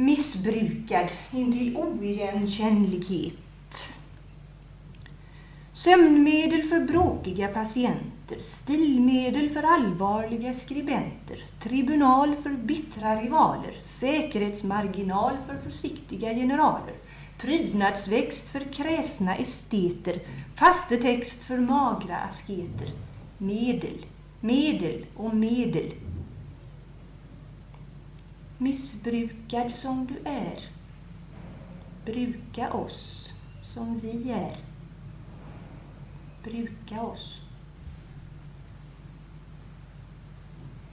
missbrukad intill oigenkännlighet. Sömnmedel för bråkiga patienter, stilmedel för allvarliga skribenter, tribunal för bittra rivaler, säkerhetsmarginal för försiktiga generaler, prydnadsväxt för kräsna esteter, fastetext för magra asketer. Medel, medel och medel. Missbrukad som du är, bruka oss som vi är. Bruka oss.